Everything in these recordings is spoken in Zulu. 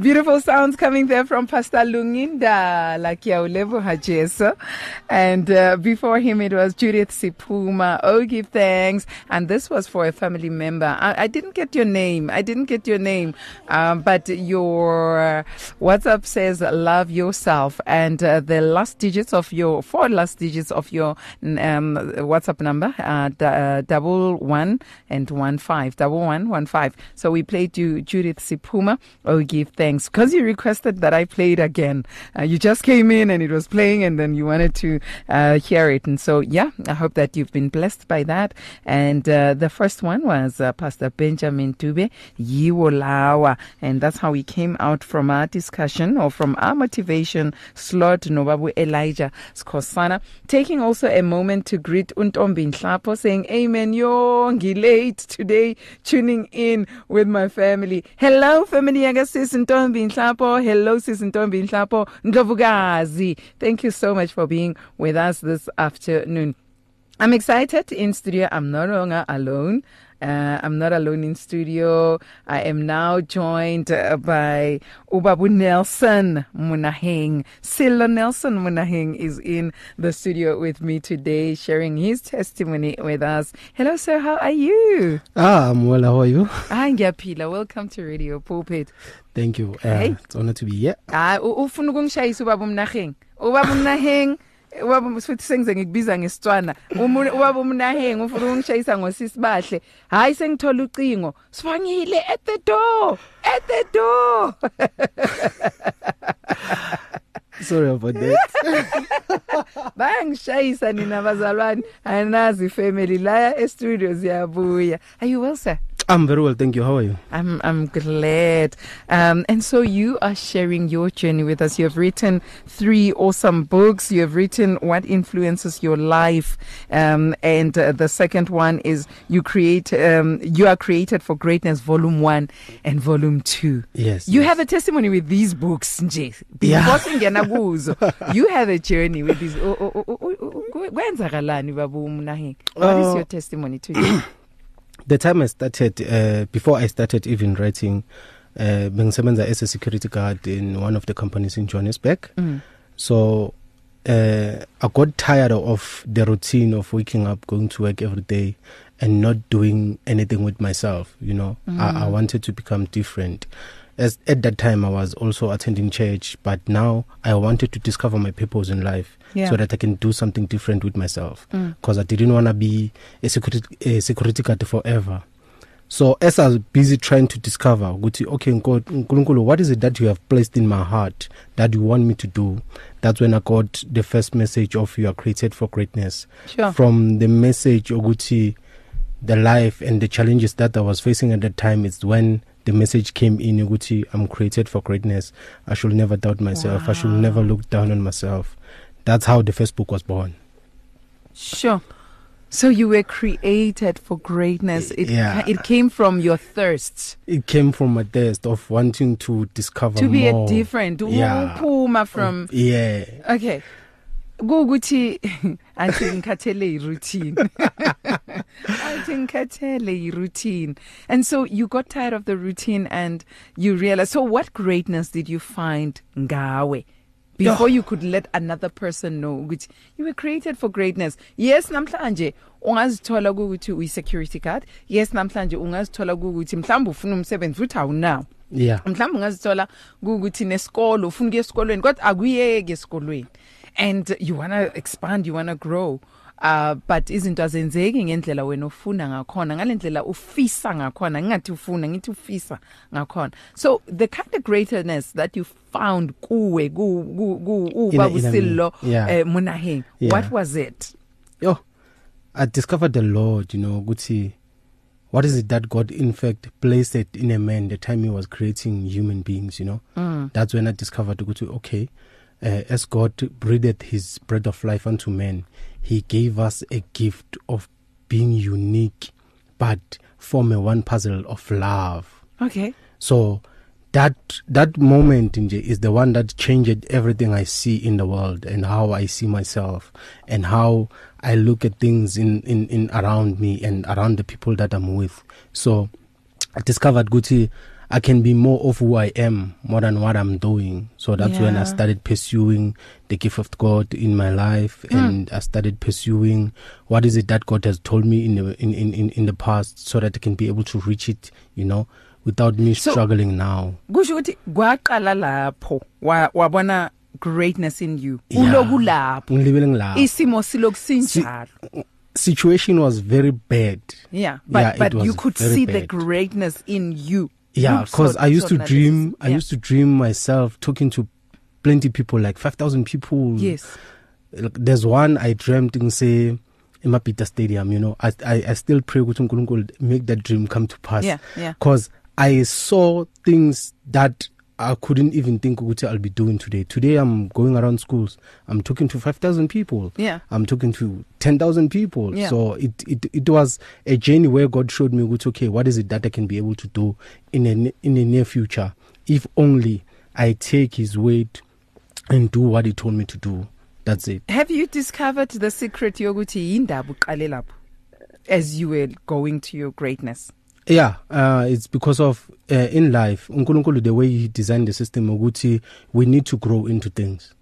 Beautiful sounds coming there from Pastor Lunginda Lakiaulevo Hajeso. And uh, before him, it was Judith Sipuma. Oh, give thanks. And this was for a family member. I, I didn't get your name. I didn't get your name. Um, but your WhatsApp says love yourself. And uh, the last digits of your, four last digits of your um, WhatsApp number, uh, d- uh, double one and one five, double one, one five. So we played you Judith Sipuma. Oh, give thanks. Because you requested that I play it again. Uh, you just came in and it was playing and then you wanted to uh, hear it. And so, yeah, I hope that you've been blessed by that. And uh, the first one was uh, Pastor Benjamin Tube, Yiwolawa. And that's how we came out from our discussion or from our motivation slot, Nobabu Elijah Skosana. Taking also a moment to greet Untombi Nhlapo, saying, Amen, yo, late today, tuning in with my family. Hello, family, Agasis Ntombi Nhlapo. Hello, Sis Ntombi Nhlapo. Ndlovukazi. Thank you so much for being with us this afternoon. I'm excited in studio. I'm no longer alone. Uh, I'm not alone in studio. I am now joined uh, by Ubabu Nelson Munaheng. Silo Nelson Munaheng is in the studio with me today, sharing his testimony with us. Hello, sir. How are you? Ah, I'm well. How are you? Hi, Ngiyaphila. Welcome to Radio Pulpit. Thank you. Uh, Hey. It's honor to be here. Ah, ufuna ukungishayisa ubaba umnaheng. Ubaba umnaheng ubaba futhi sengize ngikubiza ngesitswana. Umu- Ubaba umnaheng ufuna ukungishayisa ngosisi bahle. Hayi sengithola ucingo. Sifangile at the door. At the door. Sorry about that. Bayangishayisa nina bazalwane. Ayinazi family la e studio ziyabuya. Are you well sir? I'm very well, thank you. How are you? I'm I'm glad. Um, and so you are sharing your journey with us. You have written three awesome books. You have written what influences your life, um, and uh, the second one is you create. Um, you are created for greatness, volume one and volume two. Yes. You yes. have a testimony with these books, nje. Before singena kuzo, you have a journey with these. Oh, oh, oh, oh, oh, oh, kwenzakalani babu Mnahi? What is Uh, your testimony today? The time I started uh, before I started even writing uh bengisebenza as a security guard in one of the companies in Johannesburg. Mm. So uh I got tired of the routine of waking up, going to work every day and not doing anything with myself, you know. Mm. I, I wanted to become different. As at that time I was also attending church, but now I wanted to discover my purpose in life Yeah. so that I can do something different with myself Mm. because I didn't want to be a security a security guard forever. So as I was busy trying to discover ukuthi okay God nkulunkulu what is it that you have placed in my heart that you want me to do that's when I got the first message of you are created for greatness Sure. from the message ukuthi the life and the challenges that I was facing at that time is when the message came in ukuthi I'm created for greatness I should never doubt myself wow. I should never look down on myself that's how the first book was born Sure. So you were created for greatness. It Yeah. it came from your thirst it came from a thirst of wanting to discover to be more. a different. Yeah. Uphuma from yeah okay. Kukuthi athi ngikhathele iroutine. athi ngikhathele iroutine. And so you got tired of the routine and you realized so what greatness did you find ngawe? before you could let another person know ukuthi you were created for greatness yes namhlanje ungazithola ukuthi uyi security guard yes namhlanje ungazithola ukuthi mhlawumbe ufuna umsebenzi uthi awunawo yeah mhlawumbe ungazithola ukuthi nesikolo ufuna ukuya esikolweni kodwa akuyeke esikolweni and you want to expand you want to grow. Uh but izinto azenzeki ngendlela wena ufuna ngakhona. Ngalendlela ufisa ngakhona. Ngingathi ufuna ngithi ufisa ngakhona. So the kind of greatness that you found kuwe ku ku- ku ubaba In a- in a- usillo yeah. eh munaheng Yeah. what was it? Yo I discovered the Lord you know ukuthi what is it that God in fact placed it in a man the time he was creating human beings you know? Mm. that's when I discovered ukuthi okay uh, as God breathed his breath of life unto man he gave us a gift of being unique but form a one puzzle of love. Okay. So that that moment nje is the one that changed everything I see in the world and how I see myself and how I look at things in in in around me and around the people that I'm with. So I discovered Guti I can be more of who I am more than what I'm doing. So that's yeah. when I started pursuing the gift of God in my life mm. and I started pursuing what is it that God has told me in the in in in the past so that I can be able to reach it you know without me so, struggling now. kusho ukuthi kwaqala lapho wabona greatness in you. Uloku lapho. Ngilibele ngilapho. Isimo silokusinjalo situation was very bad. Yeah but yeah, but you could see bad. the greatness in you. Yeah cuz i used to dream yeah. i used to dream myself talking to plenty people like 5000 people. Yes. There's one i dreamt and say emapita stadium you know. I i, I still pray ukuthi uNkulunkulu make that dream come to pass. Yeah yeah. Cuz I saw things that I couldn't even think ukuthi I'll be doing today. Today I'm going around schools. I'm talking to 5000 people. Yeah. I'm talking to 10000 people. Yeah. So it it it was a journey where God showed me ukuthi okay, what is it that I can be able to do in a in the near future if only I take his word and do what he told me to do. That's it. Have you discovered the secret yokuthi indaba uqale lapho as you were going to your greatness? Yeah uh it's because of uh, in life uNkulunkulu the way he designed the system ukuthi we need to grow into things.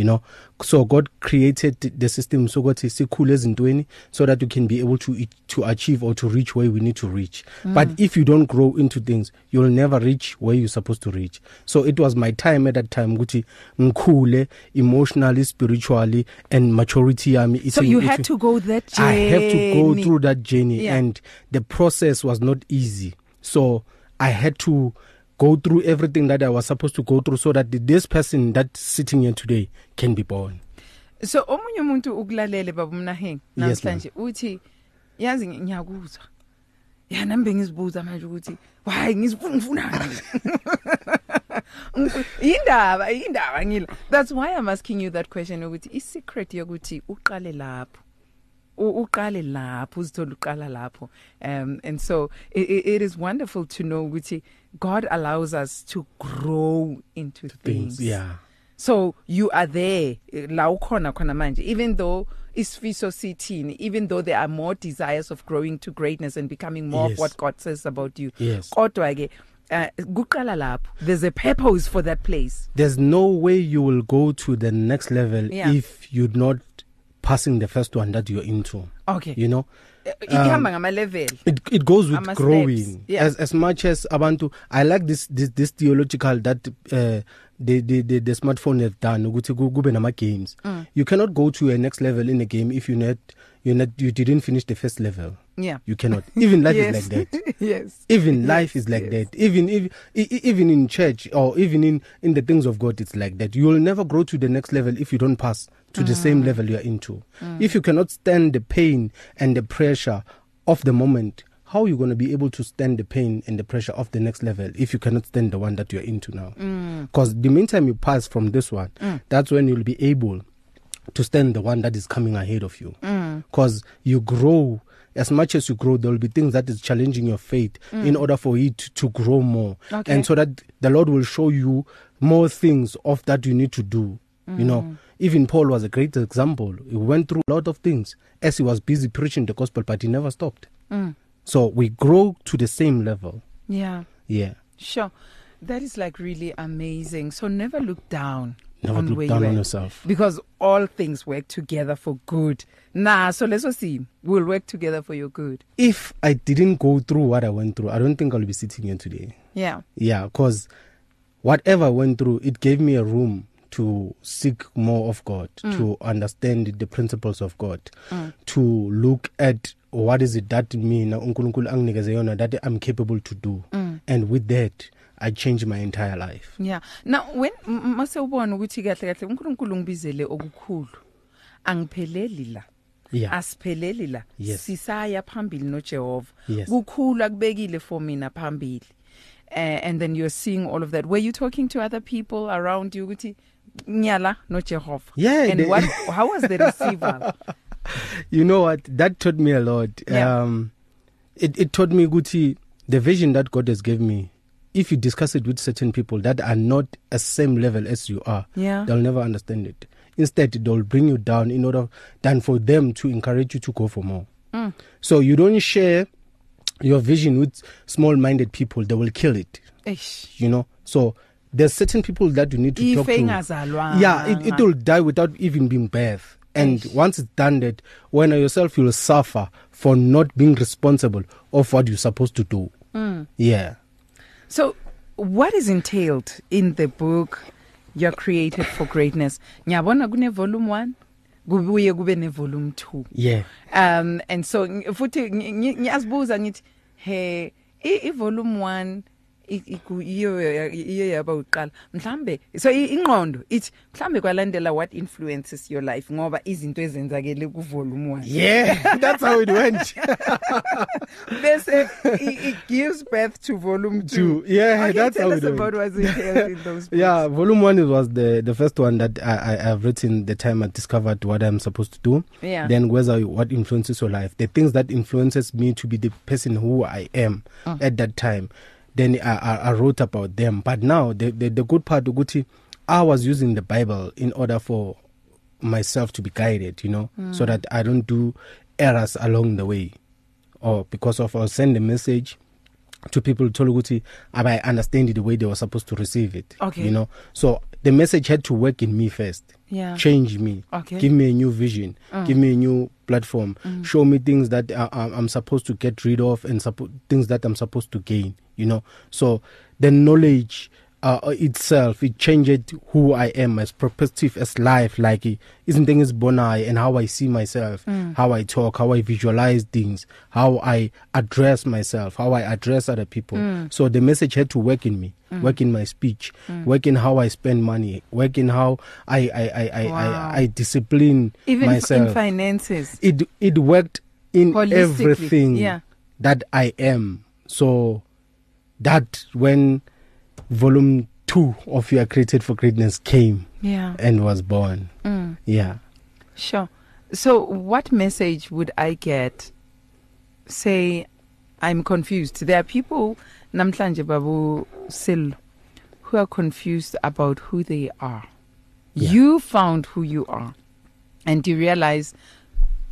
You know? So god created the system so ukuthi sikhule ezintweni so that you can be able to to achieve or to reach where we need to reach. Mm. but if you don't grow into things you'll never reach where you're supposed to reach. So it was my time at that time ukuthi ngikhule emotionally spiritually and maturity yami so you had to go that journey i have to go through that journey yeah. and the process was not easy. So i had to go through everything that I was supposed to go through so that this person that's sitting here today can be born. So omunye umuntu ukulalele baba Mnaheng namhlanje uthi yazi ngiyakuzwa. Ya nambe ngizibuza manje ukuthi why ngizifuna ngifunani. Indaba indaba ngila. That's why I'm asking you that question ukuthi i secret yokuthi uqale lapho. Uqale lapho uzithola uqala lapho. Um and so it, it is wonderful to know ukuthi God allows us to grow into things, things. yeah. So you are there. La ukhona khona manje. Even though isifiso sithini even though there are more desires of growing to greatness and becoming more yes. of what God says about you. Yes. kodwa ke uh, kuqala lapho. There's a purpose for that place. There's no way you will go to the next level yeah. if you're not passing the first one that you're into. Okay. You know? Ihamba um, ngama level it it goes with growing. Yeah. as as much as abantu i like this this this theological that uh, the the the, the smartphone have done ukuthi kube nama games mm. you cannot go to a next level in a game if you not you not you didn't finish the first level. Yeah. You cannot. Even life yes. is like that. Yes. Even yes. life is like yes. that. Even if even in church or even in in the things of god it's like that. You will never grow to the next level if you don't pass to mm. the same level you are into mm. if you cannot stand the pain and the pressure of the moment how are you going to be able to stand the pain and the pressure of the next level if you cannot stand the one that you're into now because mm. the meantime you pass from this one mm. that's when you'll be able to stand the one that is coming ahead of you because mm. you grow as much as you grow there will be things that is challenging your faith mm. in order for it to grow more okay. and so that the lord will show you more things of that you need to do mm. you know even paul was a great example. He went through a lot of things as he was busy preaching the gospel but he never stopped. Mm. so we grow to the same level. Yeah. Yeah. Sure. That is like really amazing. So never look down never on look down you on yourself. Because all things work together for good. Nah so let's see. We'll work together for your good. If i didn't go through what i went through i don't think i'll be sitting here today. Yeah. Yeah cuz whatever I went through it gave me a room to seek more of God Mm. to understand the principles of God Mm. to look at what is it that mina uNkulunkulu anginikeze yona that I'm capable to do Mm. and with that I changed my entire life yeah now when m- mase ubona ukuthi kahle kahle uNkulunkulu ngibizele okukhulu angipheleli la yeah asipheleli la Yes. sisaya phambili noJehova Yes. kukhulu akubekile for mina phambili uh, and then you're seeing all of that were you talking to other people around you ukuthi nyala noJehova Yeah, and they- what how was the receival you know what? That taught me a lot. Yeah. um it it taught me ukuthi the vision that God has given me. If you discuss it with certain people that are not a same level as you are Yeah. they'll never understand it. Instead they'll bring you down in order than for them to encourage you to go for more. Mm. so you don't share your vision with small minded people they will kill it. Eish. you know? So there's certain people that you need to talk Ife to ingazalwanga. yeah it, it will die without even being birth and Eish. once it's done that when yourself you'll suffer for not being responsible of what you're supposed to do Mm. yeah So, what is entailed in the book You're Created for Greatness? Ngiyabona kune volume 1, kubuye kube ne volume 2. yeah Um and so ng- futhi ngi- ngi- ngiyazibuza ngithi he i i volume 1 i- iku- iyo iyo yaba uqala mhlambe so ingqondo ithi mhlambe kwalandela what influences your life ngoba izinto ezenzakele ku volume 1 yeah that's how it went bese it, gives birth to volume 2 Two. Yeah, okay, that's how it went. about what's entailed in those books. yeah volume 1 it was the the first one that I, I I've written the time I discovered what I'm supposed to do Yeah. then whether what influences your life the things that influences me to be the person who I am Oh. at that time then I, I, I wrote about them but now the the, the good part ukuthi I was using the Bible in order for myself to be guided you know mm. so that I don't do errors along the way or because of I'll send a message to people thola ukuthi abayi understand it the way they were supposed to receive it Okay. you know so the message had to work in me first Yeah. change me Okay. give me a new vision Mm. give me a new platform mm. show me things that I, I- I'm supposed to get rid of and suppo- things that I'm supposed to gain you know so the knowledge uh, itself it changed who I am as perspective as life like izinto engizibonayo and how I see myself mm. how I talk how I visualize things how I address myself how I address other people mm. so the message had to work in me mm. work in my speech mm. work in how I spend money work in how I I I I, Wow. I, I discipline Even myself in finances. it it worked in everything yeah. that I am so that when volume 2 of you are created for greatness came Yeah. and was born Mm. yeah Sure. So, what message would I get? Say, I'm confused. There are people, namhlanje babu sil, who are confused about who they are. Yeah. You found who you are, and you realize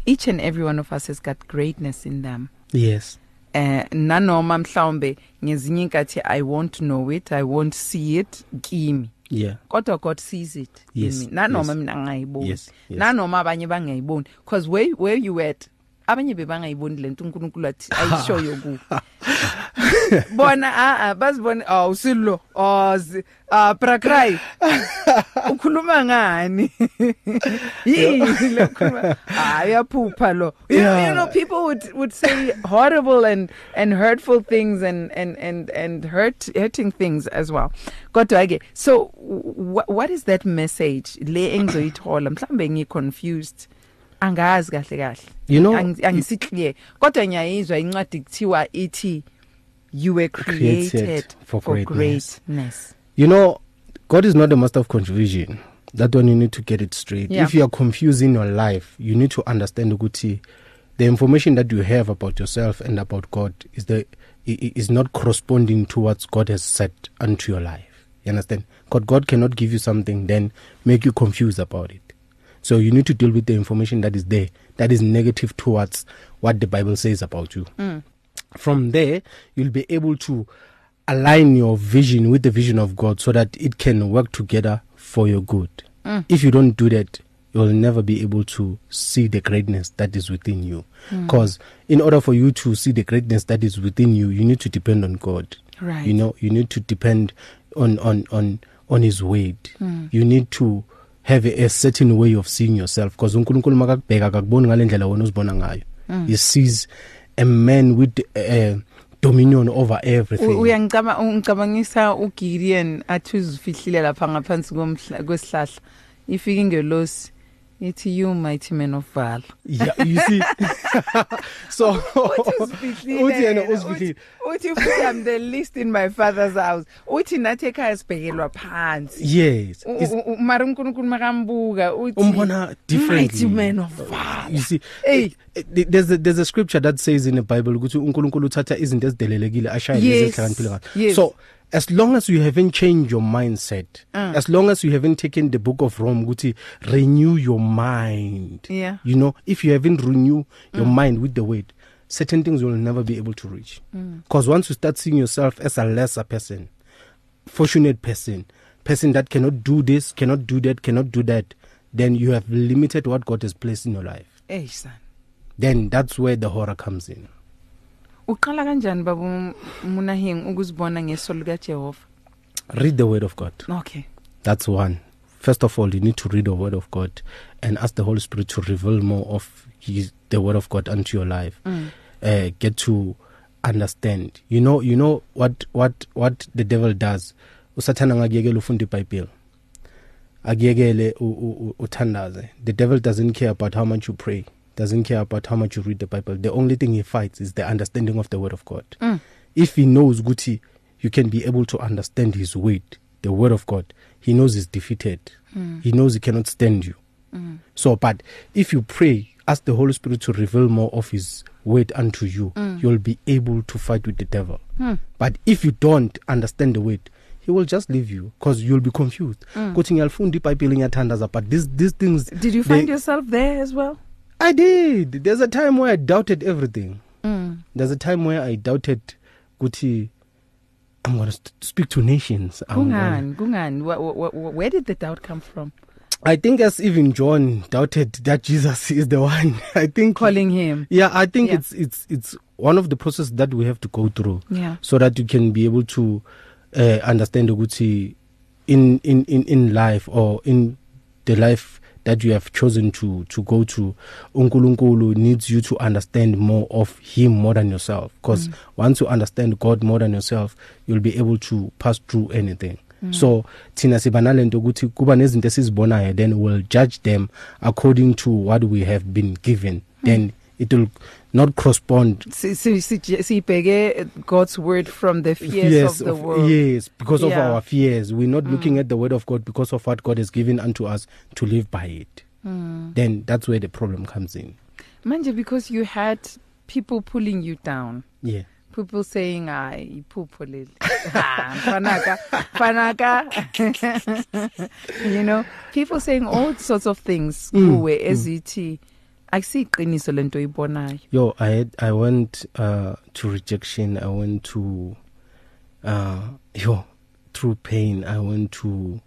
each and every one of us has got greatness in them. yes Eh nanoma mhlawumbe ngezinye inkathi I won't know it, I won't see it kimi. yeah kodwa God sees it Yes, in me nanoma yes. mina ngayiboni Yes, yes. nanoma abanye bangayiboni because where where you at abanye bebangayiboni lento uNkulunkulu athi ayishoyo ku bona a a bazibona aw silo oz ah prakrai ukhuluma ngani? Yini lokhuluma hayi yaphupha lo. You, Yeah. you know people would would say horrible and and hurtful things and and and and hurt hurting things as well. Kodwa ke so wh- what is that message le engizoyithola? Mhlambe ngi confused angazi kahle kahle. You know, Angi- angisiclear kodwa ngiyayizwa incwadi kuthiwa ithi you were created, Created for for greatness. greatness. You know God is not a master of confusion. That one you need to get it straight. Yeah. if you are confused in your life you need to understand ukuthi the information that you have about yourself and about God is the is not corresponding to what God has set unto your life. You understand? God God cannot give you something then make you confused about it. So you need to deal with the information that is there that is negative towards what the bible says about you mm. from there you'll be able to align your vision with the vision of God so that it can work together for your good. Mm. If you don't do that, you'll never be able to see the greatness that is within you. Because in order for you to see the greatness that is within you, you need to depend on God. Right. You know, you need to depend on on on on His word. Mm. You need to have a, a certain way of seeing yourself because uNkulunkulu makakubheka akakuboni ngalendlela wena uzibona ngayo. He sees a man with uh, dominion over everything. U- uyangicaba ungicabangisa uGideon athi uzifihlile lapha ngaphansi komhla- kwesihlahla ifika ingelosi ithi you mighty man of valor yeah, you see. so uthi yena uzifihlile. uthi uthi I'm the least in my father's house uthi nathi ekhaya sibhekelwa phansi Yes. Mara uNkulunkulu makambuka uthi umbona differently. mighty man of valor You see, Hey. it- it- there's a, there's a scripture that says in the Bible ukuthi uNkulunkulu uthatha izinto ezidelelekile ashaya lezi Yes, ezihlakaniphile. So as long as you haven't changed your mindset Mm. as long as you haven't taken the book of Rome guthi renew your mind Yeah. you know if you haven't renew your mind with the word certain things you'll never be able to reach because once you start seeing yourself as a lesser person fortunate person person that cannot do this cannot do that cannot do that then you have limited what God has placed in your life Hey son. then that's where the horror comes in Uqala kanjani baba Munahing ukuzibona ngeso lika Jehova? read the word of God Okay. That's one. First of all, you need to read the Word of God and ask the Holy Spirit to reveal more of his, the Word of God unto your life. Mm. Uh, get to understand. You know, you know what what what the devil does. Usathana ngakuyekela ufunda iBhayibheli. Akuyekele u- u- u- uthandaze. The devil doesn't care about how much you pray. Doesn't care about how much you read the Bible. The only thing he fights is the understanding of the Word of God. Mm. If he knows Guti, you can be able to understand his word, the Word of God. He knows he's defeated. Mm. He knows he cannot stand you. Mm. So, but if you pray, ask the Holy Spirit to reveal more of His word unto you, Mm. you'll be able to fight with the devil. Mm. But if you don't understand the word, he will just leave you because you'll be confused. Mm. Kuthi ngiyalifunda iBhayibheli ngiyathandaza but these these things Did you find they- yourself there as well? I did. There's a time where I doubted everything. Mm. There's a time where I doubted Guti I'm going to speak to nations. Wh- wh- Where did the doubt come from? I think as even John doubted that Jesus is the one. I think Calling him. Yeah, I think Yeah. it's it's it's one of the process that we have to go through Yeah. so that you can be able to uh, understand ukuthi in in in in life or in the life that you have chosen to to go to uNkulunkulu needs you to understand more of him more than yourself because mm. once you understand God more than yourself you'll be able to pass through anything Mm. so thina siba nalento ukuthi kuba nezinto esizibonayo then we'll judge them according to what we have been given mm. then it will not correspond Si- si- si- Sibheke God's word from the fears yes, of the world. yes because of Yeah. our fears we're not mm. looking at the word of God because of what God has given unto us to live by it Mm. then that's where the problem comes in Manje because you had people pulling you down. yeah People saying ay iphupho leli. Fanaka, fanaka. you know, people saying all sorts of things Mm, kuwe ezithi akusiqiniso lento ibonayo. yo i had i went uh to rejection. I went to uh yo through pain. I went to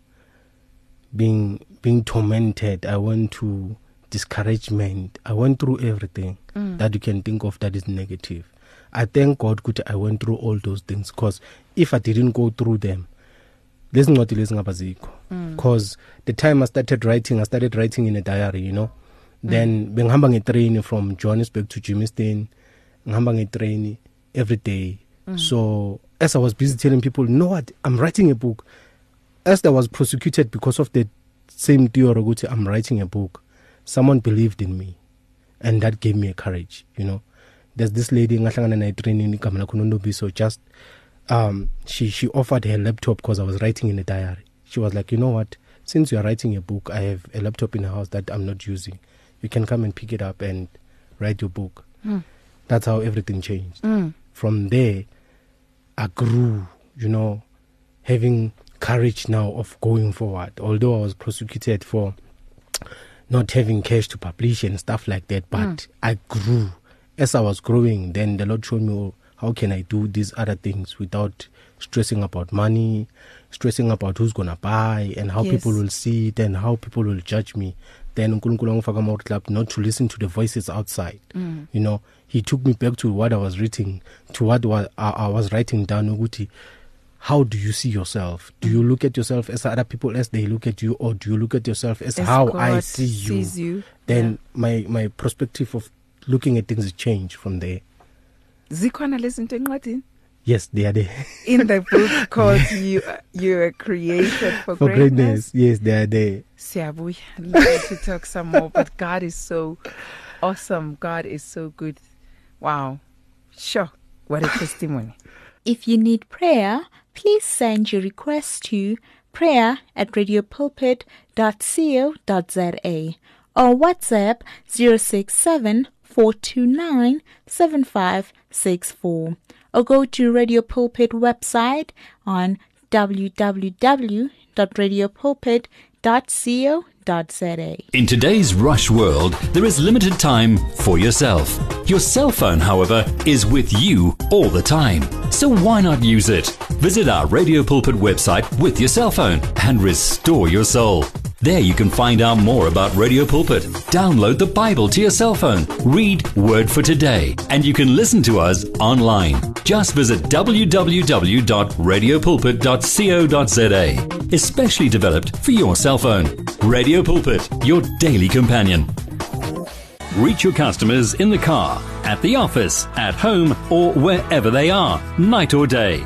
being being tormented. I went to discouragement. I went through everything Mm. that you can think of that is negative. I thank god ukuthi i went through all those things because if i didn't go through them lezi ncwadi lezi ngaba zikho. Mm. because the time i started writing i started writing in a diary you know? Then mm. bengihamba ngetrain from Johannesburg to Germiston ngihamba ngetrain every day. Mm. so as i was busy telling people you know what? I'm writing a book. As i was prosecuted because of the same theory ukuthi i'm writing a book someone believed in me and that gave me a courage you know. There's this lady ngahlangana naye training igama lakho Nondobiso just um she she offered her laptop because i was writing in a diary. She was like you know what? Since you are writing a book i have a laptop in the house that i'm not using. You can come and pick it up and write your book Mm. that's how everything changed Mm. from there i grew you know having courage now of going forward although i was prosecuted for not having cash to publish and stuff like that but Mm. i grew as i was growing then the lord showed me oh, how can i do these other things without stressing about money stressing about who's going to buy and how Yes. people will see it and how people will judge me then uNkulunkulu wangifaka ama club not to listen to the voices outside. Mm. you know he took me back to what i was writing to what was, I, i was writing down ukuthi how do you see yourself? Do you look at yourself as other people as they look at you or do you look at yourself as, As how God i see you? sees you. then my my perspective of looking at things change from there. Zikhona lezi zinto encwadini? Yes they are there in the book called you you are created for, for greatness. greatness yes they are there Siyabuya. Love to talk some more, but God is so awesome. God is so good. Wow. Sure. What a testimony. If you need prayer, please send your request to prayer at radiopulpit.co.za or WhatsApp 067 429 7564 or go to Radio Pulpit website on www.radiopulpit.co.za. In today's rush world, there is limited time for yourself. Your cell phone, however, is with you all the time. So why not use it? Visit our Radio Pulpit website with your cell phone and restore your soul. There you can find out more about Radio Pulpit. Download the Bible to your cell phone, read Word for Today, and you can listen to us online. Just visit www.radiopulpit.co.za. Especially developed for your cell phone. Radio Pulpit, your daily companion. Reach your customers in the car, at the office, at home, or wherever they are, night or day.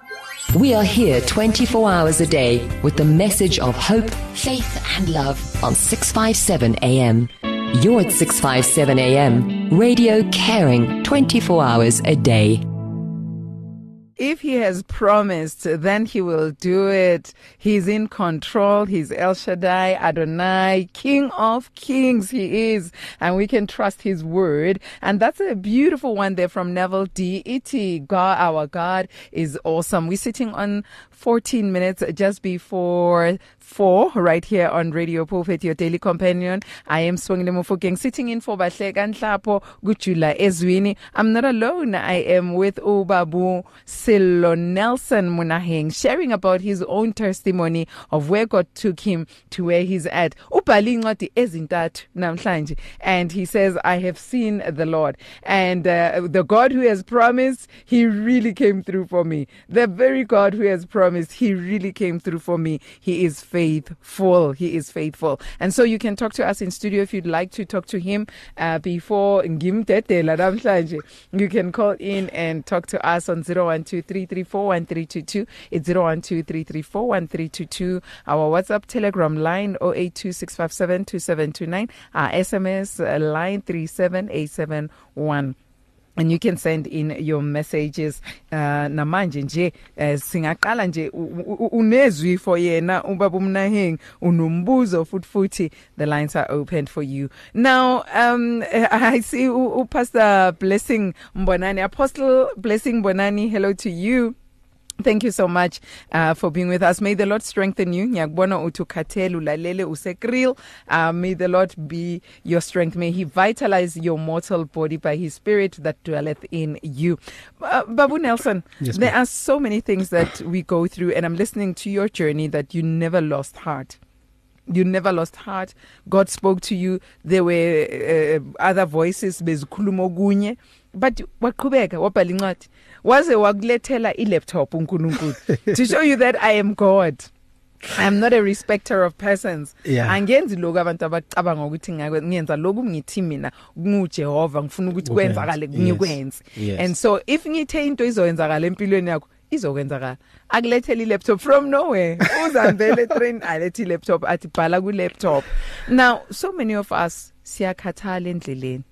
We are here 24 hours a day with the message of hope, faith, and love on 657 AM. You're at 657 AM. Radio caring 24 hours a day. If he has promised, then he will do it. He's in control. He's El Shaddai, Adonai, King of Kings. He is. And we can trust his word. And that's a beautiful one there from Neville D.E.T. God, our God is awesome. We're sitting on 14 minutes just before four right here on Radio Pulpit, your daily companion. I am Swangile Mofokeng, sitting in for Bahleka Nhlapo Gujula Ezwini. I'm not alone. I am with Ubabu Silo Nelson Munaheng, sharing about his own testimony of where God took him to where he's at. Ubhali incwadi ezintathu namhlanje and he says I have seen the Lord and uh, the God who has promised he really came through for me. The very God who has promised he really came through for me. He is faithful faithful. He is faithful. And so you can talk to us in studio if you'd like to talk to him uh, before ngimdedela namhlanje. You can call in and talk to us on 0123341322. It's 0123341322. Our WhatsApp Telegram line 0826572729. Our SMS uh, line 37871 and you can send in your messages uh namanje nje uh, singaqala nje unezwi for yena ubaba umnaheng unombuzo futhi futhi the lines are open for you. Now um i see u, pastor blessing mbonani apostle blessing mbonani hello to you. Thank you so much uh, for being with us. May the Lord strengthen you. Ngiyakubona uthi ukhathele ulalele usekril. Uh, may the Lord be your strength. May he vitalize your mortal body by his spirit that dwelleth in you. Uh, Babu Nelson, Yes, there are so many things that we go through and I'm listening to your journey that you never lost heart. You never lost heart. God spoke to you. There were uh, other voices bezikhuluma okunye but waqhubeka wabhala incwadi waze wakulethela i-laptop uNkulunkulu to show you that I am God. I am not a respecter of persons. Yeah. Angenzi lokho abantu abacabanga ukuthi ngakwe ngiyenza lokhu ngithi mina nguJehova ngifuna ukuthi Ukwenza. kwenzakale Yes. ngikwenze. Yes. And so if ngithe into izoyenzakala empilweni yakho izokwenzakala akulethela i-laptop from nowhere uzambele train alethi i-laptop athi bhala ku-laptop now so many of us siyakhathala endleleni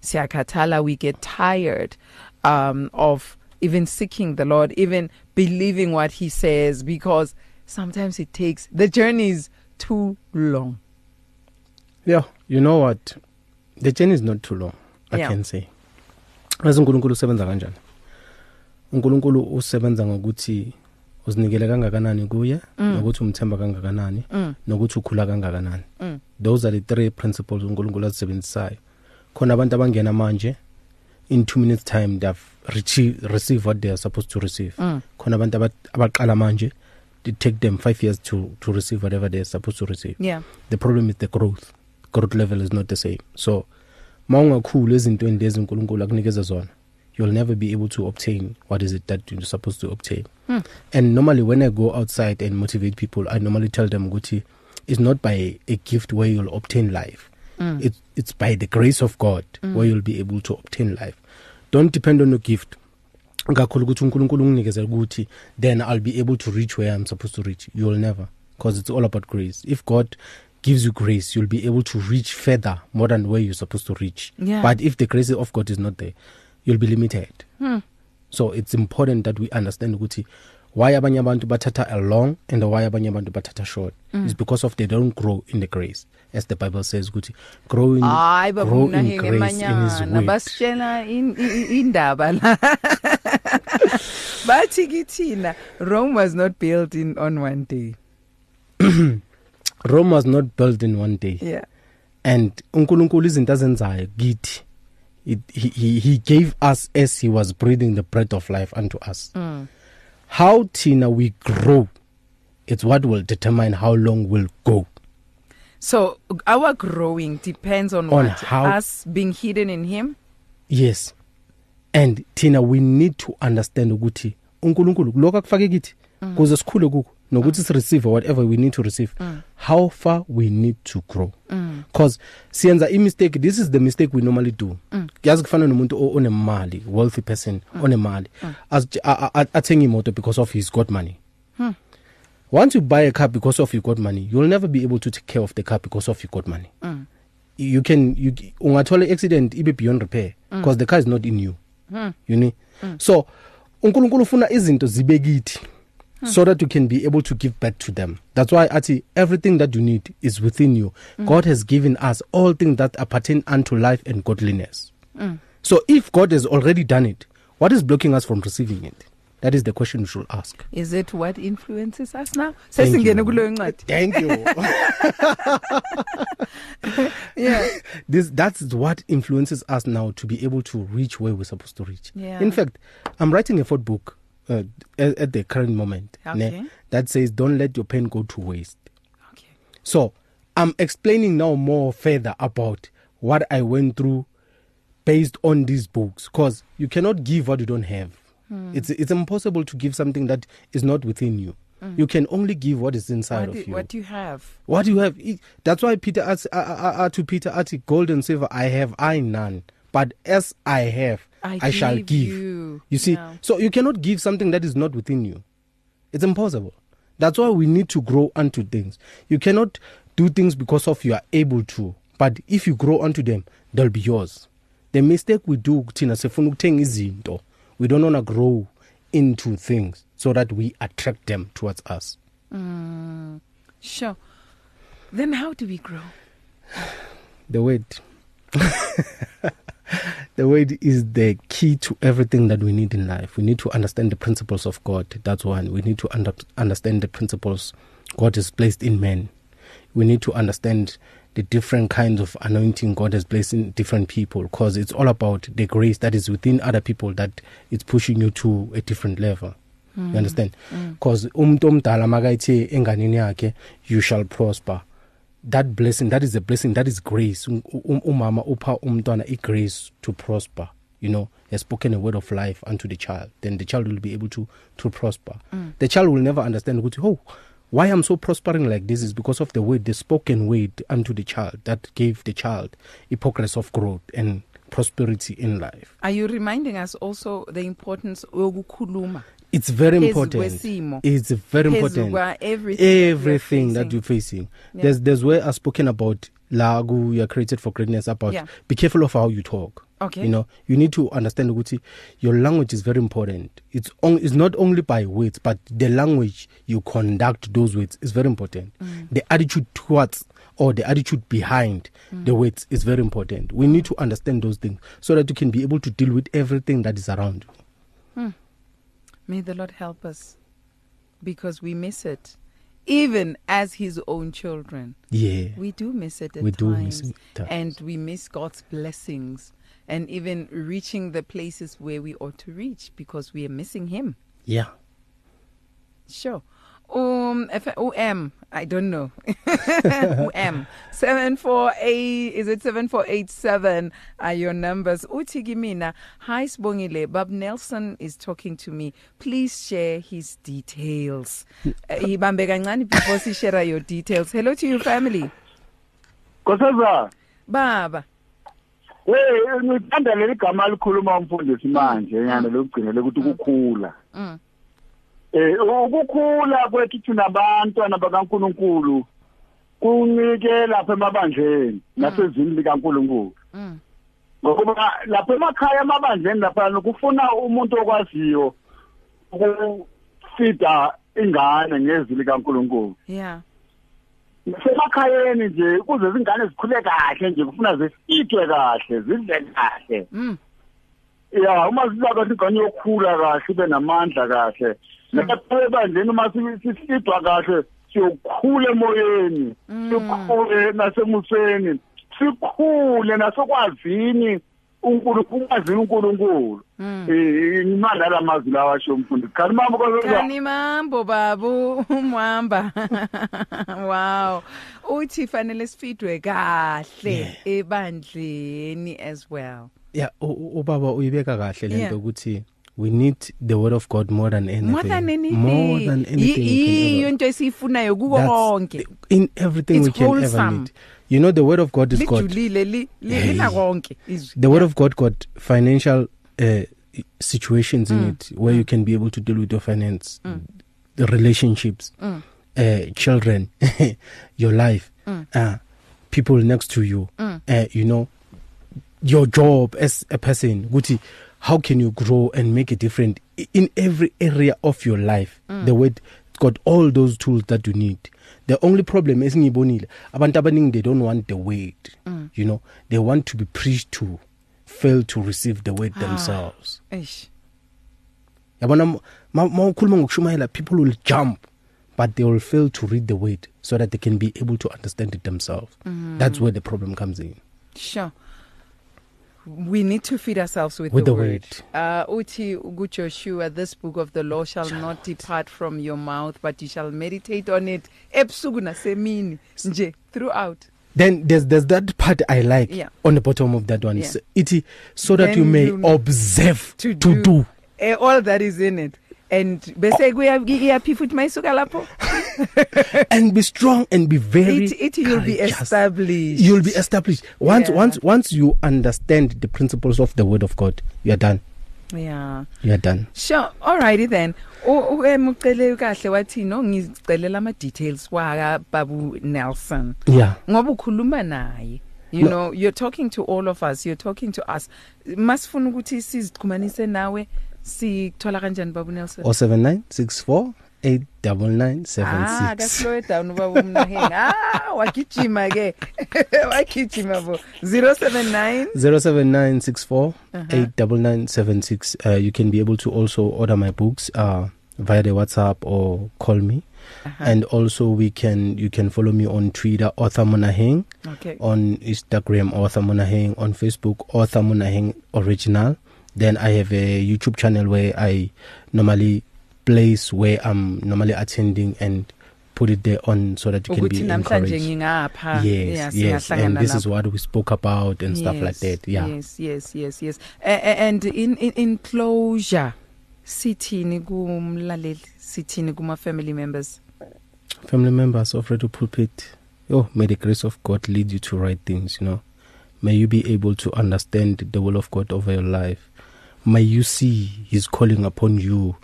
siyakhathala we get tired um of even seeking the Lord even believing what he says because sometimes it takes the journey is too long Yeah, you know what? The journey is not too long, I Yeah. can say. Azi uNkulunkulu usebenza kanjani? uNkulunkulu usebenza ngokuthi uzinikele kangakanani kuye nokuthi umthemba kangakanani Mm. nokuthi ukhula kangakanani. Mm. Those are the three principles uNkulunkulu azisebenzisayo. Khona abantu abangena manje in 2 minutes time they've receive, receive what they are supposed to receive. Mm. Khona abantu aba- abaqala manje it take them 5 years to to receive whatever they are supposed to receive. yeah the problem is the growth growth level is not the same so mawungakhulu ezintweni lezi uNkulunkulu akunikeza zona you'll never be able to obtain what is it that you're supposed to obtain Hmm. and normally when i go outside and motivate people i normally tell them ukuthi it's not by a gift where you'll obtain life Mm. it's it's by the grace of god where you'll be able to obtain life. Don't depend on your gift. Kakhulu ukuthi uNkulunkulu unginikezela ukuthi then I'll be able to reach where I'm supposed to reach. You'll never because it's all about grace. If God gives you grace you'll be able to reach further more than where you're supposed to reach. Yeah. but if the grace of God is not there you'll be limited. Hmm. so it's important that we understand ukuthi why abanye abantu bathatha a long and why abanye abantu bathatha short? Mm. is because of they don't grow in the grace. As the bible says ukuthi grow in hayi grow babuna in grace in his ngemanyana word basitshela in- i- i- indaba la. Bathi kithina Rome was not built in on one day. Rome was not built in one day. Yeah. And uNkulunkulu izinto azenzayo kithi it, he, he he gave us as he was breathing the breath of life unto us. Mm. How tina we grow it's what will determine how long we'll go. So our growing depends on, On what? how- us being hidden in him? Yes. And thina we need to understand ukuthi uNkulunkulu lokho akufake kithi kuze sikhule kuko. Nokuthi si receive whatever we need to receive how far we need to grow. Because siyenza i mistake this is the mistake we normally do. Yazi kufana nomuntu o- onemali wealthy person onemali. Az- a- a- athenga imoto because of he's got money. Once you buy a car because of you got money you'll never be able to take care of the car because of you got money. You can you ungathola accident ibe beyond repair because the car is not in you. You know so uNkulunkulu ufuna izinto zibe kithi so that you can be able to give back to them. That's why athi everything that you need is within you. God has given us all things that appertain unto life and godliness. So if god has already done it what is blocking us from receiving it? That is the question we should ask. Is it what influences us now? Thank sesingene you. kuleyo ncwadi thank you. Yeah. This that's what influences us now to be able to reach where we're supposed to reach. Yeah. in fact i'm writing a fourth book. Uh, at, at the current moment Okay. that says don't let your pain go to waste. Okay. So i'm explaining now more further about what i went through based on these books because you cannot give what you don't have. Hmm. it's it's impossible to give something that is not within you. You can only give what is inside what of you. what do you have? What you have that's why peter asks uh, uh, uh, to peter ati gold and silver i have i none. But as i have I i, shall give give. you. see Yeah. so you cannot give something that is not within you. It's impossible. That's why we need to grow unto things. You cannot do things because of you are able to. But if you grow onto them they'll be yours. The mistake we do thina sifuna ukuthenga izinto we don't want to grow into things so that we attract them towards us. Sure. Then how do we grow? The word. the word is the key to everything that we need in life. We need to understand the principles of god. That's one. We need to under, understand the principles god has placed in men we need to understand the different kinds of anointing god has placed in different people because it's all about the grace that is within other people that is pushing you to a different level. Mm. you understand? Because mm. umuntu omdala makayithe enganeni yakhe you shall prosper. That blessing that is a blessing that is grace. Um- um- umama upha umntwana igrace to prosper you know. Has spoken a word of life unto the child. Then the child will be able to to prosper. Mm. the child will never understand ukuthi oh why i'm so prospering like this is because of the word the spoken word unto the child that gave the child a progress of growth and prosperity in life. Are you reminding us also the importance yokukhuluma? It's very important. it's very important. everything everything that you're facing. Yeah. there's there's where i've spoken about lagu you're created for greatness about Yeah. be careful of how you talk. Okay. you know you need to understand ukuthi your language is very important. It's on, it's not only by words but the language you conduct those words is very important. Mm. the attitude towards or the attitude behind mm. the words is very important. We need to understand those things so that you can be able to deal with everything that is around you. May the Lord help us because we miss it. Even as his own children, yeah we do miss it at We do times. miss it at times. And we miss God's blessings and even reaching the places where we ought to reach because we are missing him. yeah Sure. Um, F- OM, I don't know. OM. 748, is it 7487 are your numbers. Uthi Gimina, hi Sbongile, Bob Nelson is talking to me. Please share his details. Uh, Ibambe kancane before she share your details. Hello to your family. Nkosazana, Baba, hey ngithanda leli gama likhuluma umfundisi manje nyana lokugcinele ukuthi ukukhula Mm. Eh ukukhula kwethu thina abantwana bakaNkuluNkulu kunike lapha emabandleni nasezini likaNkuluNkulu Mm. ngokuba lapha emakhaya amabandleni lapha kufuna umuntu okwaziyo ukufida ingane ngezwi likaNkuluNkulu Yeah. semakhayeni nje kuze izingane zikhule kahle nje kufuna zifithwe kahle zidle kahle Mm. ya uma kahle ingane yokukhula kahle ibe namandla kahle lapha ebandleni uma sifidwa kahle siyokhula emoyeni sikhule nasemuseni sikhule nasokwazini uNkulunkulu ukwazi uNkulunkulu eh ngimanda lamazwi lawa asho umfundi khani mama kwaze Kani mambo babu umhamba. wow. Uthi fanele sifidwe kahle ebandleni as well. yeah ubaba uyibeka kahle lento ukuthi we need the word of god more than anything More than anything. more than anything we can Iyo ever- into esifunayo kuko That's konke. in everything It's we can ever wholesome. need you know the word of god is god Lijulile li li- lina konke izwi. the word of god got financial uh, situations in Mm. it where you can be able to deal with your finance the relationships Mm. uh, children your life uh, people next to you Mm. uh, you know your job as a person ukuthi how can you grow and make a difference in every area of your life mm. the word got all those tools that you need the only problem esingibonile abantu abaningi they don't want the word mm. you know they want to be preached to fail to receive the word themselves Eish. yabona ma- ma ma ukhuluma ngokushumayela people will jump but they will fail to read the word so that they can be able to understand it themselves mm. that's where the problem comes in Sure. We need to feed ourselves with, With the, the word. Uh uthi kuJoshua this book of the law shall not depart from your mouth but you shall meditate on it ebusuku nasemini nje throughout. then there's there's that part i like Yeah. on the bottom of that one Yeah. S- it so that Then you may you- observe To, to, do, do. Eh, all that is in it. And bese kuya iyaphi futhi mayisuka lapho and be strong and be very it, it you'll be courageous. established. you'll be established once Yeah. once once you understand the principles of the word of god you are done Yeah. you are done Sure. Alrighty then. U emucele kahle wathi no ngicelela ama details waka babu Nelson. yeah Ngoba ukhuluma naye. You No. know, you're talking to all of us. You're talking to us. Masifuna ukuthi sizixhumanise nawe. Sithola kanjani babu Nelson? 07964 Ah, 89976 ka slow it down babu Mnaheng. Ah, wagijima ke. wagijima bo. 079 07964 Uh-huh. 89976 uh, you can be able to also order my books uh, via the whatsapp or call me Uh-huh. and also we can you can follow me on twitter author monaheng Okay. on instagram author monaheng on facebook author monaheng original then i have a youtube channel where i normally place where i'm normally attending and put it there on so that you can Ukuthi be namhlanje encouraged ngingapha. yes yes and this is what we spoke about and stuff like that yeah Yes, yes, yes, yes. Uh, and in, in in closure sithini kumlaleli sithini kuma family members. family members of Radio Pulpit, oh, may the grace of God lead you to right things, you know. May you be able to understand the will of God over your life. May you see His calling upon you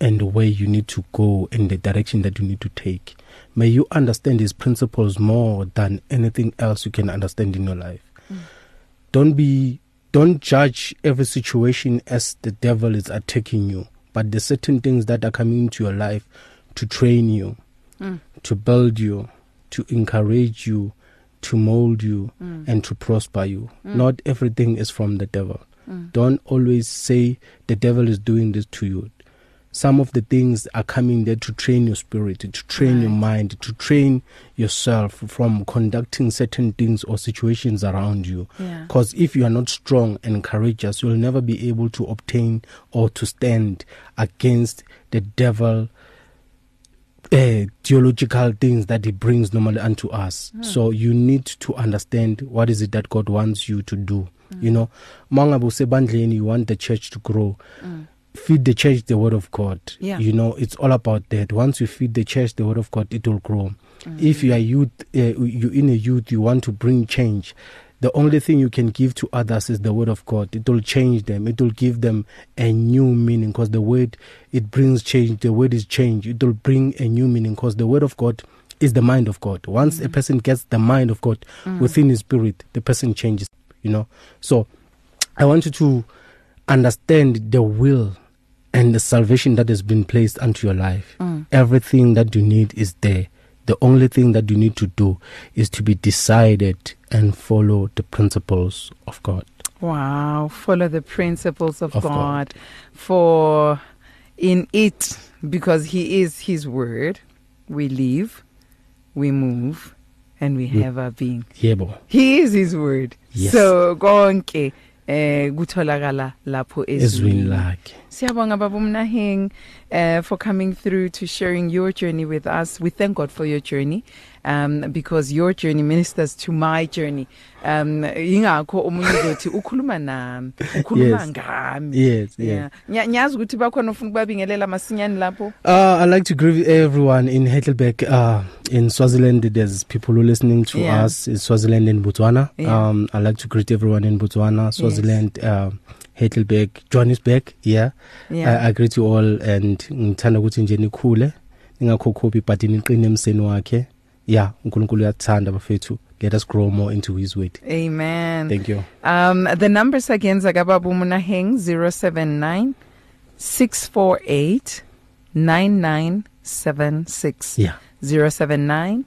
and where you need to go and the direction that you need to take. May you understand His principles more than anything else you can understand in your life. Mm. Don't be don't judge every situation as the devil is attacking you, but the certain things that are coming into your life to train you, Mm. to build you, to encourage you, to mold you, Mm. and to prosper you. Mm. Not everything is from the devil. Mm. Don't always say the devil is doing this to you. Some of the things are coming there to train your spirit, to train right. your mind, to train yourself from conducting certain things or situations around you. Because Yeah. if you are not strong and courageous, you'll never be able to obtain or to stand against the devil uh, theological things that he brings normally unto us mm. so you need to understand what is it that God wants you to do mm. you know mangabe usebandleni you want the church to grow mm. feed the church the word of God Yeah. you know it's all about that once you feed the church the word of God it will grow mm. if you are youth uh, you in a youth you want to bring change the only thing you can give to others is the word of God. It will change them. It will give them a new meaning because the word it brings change. The word is change. It will bring a new meaning because the word of God is the mind of God. Once mm. a person gets the mind of God mm. within his spirit, the person changes, you know. So I want you to understand the will and the salvation that has been placed unto your life. Mm. Everything that you need is there. The only thing that you need to do is to be decided and follow the principles of God. Wow, follow the principles of, of God. God. For in it, because He is His word, we live, we move, and we, have our being. Yebo. He is His word. Yes. So konke eh kutholakala lapho ezwini lakhe. siyabonga baba umnaheng uh, for coming through to sharing your journey with us. We thank God for your journey. Um because your journey ministers to my journey. Um ingakho umuntu uzothi ukhuluma nami ukhuluma ngami. Yes yeah. nyazi ukuthi bakhona ufuna ukubabingelela masinyane lapho? Uh i like to greet everyone in Heidelberg uh in Swaziland. There's people who listening to yeah. us in Swaziland and Botswana. Yeah. um i like to greet everyone in Botswana Swaziland yes. uh Heidelberg Johannesburg yeah, yeah. I, i greet you all and ngithanda ukuthi nje nikhule. Ningakhokhobi but niqine emseni wakhe. Yeah uNkulunkulu uyathanda bafethu. Let us grow more into his word. Amen. Thank you. Um the numbers again zakababu munaheng 079 648 9976 yeah. 079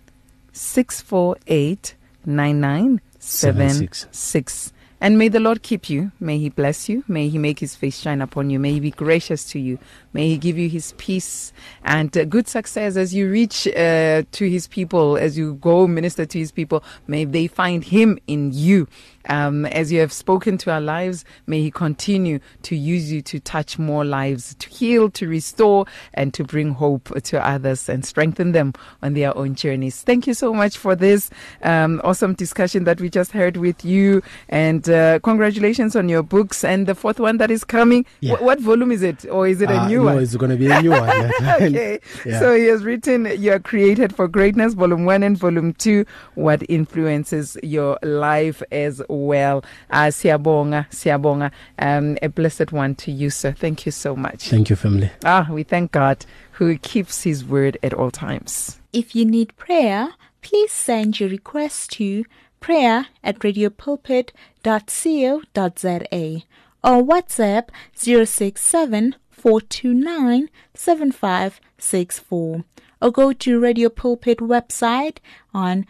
648 9976 And may the Lord keep you. May He bless you. May He make His face shine upon you. May He be gracious to you. May He give you His peace and uh, good success as you reach uh, to His people, as you go minister to His people. May they find Him in you. Um, as you have spoken to our lives, may He continue to use you to touch more lives, to heal, to restore, and to bring hope to others and strengthen them on their own journeys. Thank you so much for this um, awesome discussion that we just heard with you. And uh, congratulations on your books and the fourth one that is coming. Yeah. W- what volume is it? Or is it uh, a new no, one? No, it's going to be a new one. okay. Yeah. So he has written You Are Created for Greatness, Volume 1 and Volume 2 What Influences Your Life as well. Uh, siyabonga, siyabonga. Um, a blessed one to you, sir. Thank you so much. Thank you, family. Ah, we thank God who keeps his word at all times. If you need prayer, please send your request to prayer at radiopulpit.co.za or WhatsApp 067 429 7564 or go to Radio Pulpit website on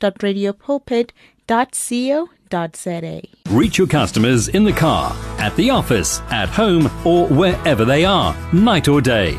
www.radiopulpit.co.za. Reach your customers in the car, at the office, at home, or wherever they are, night or day.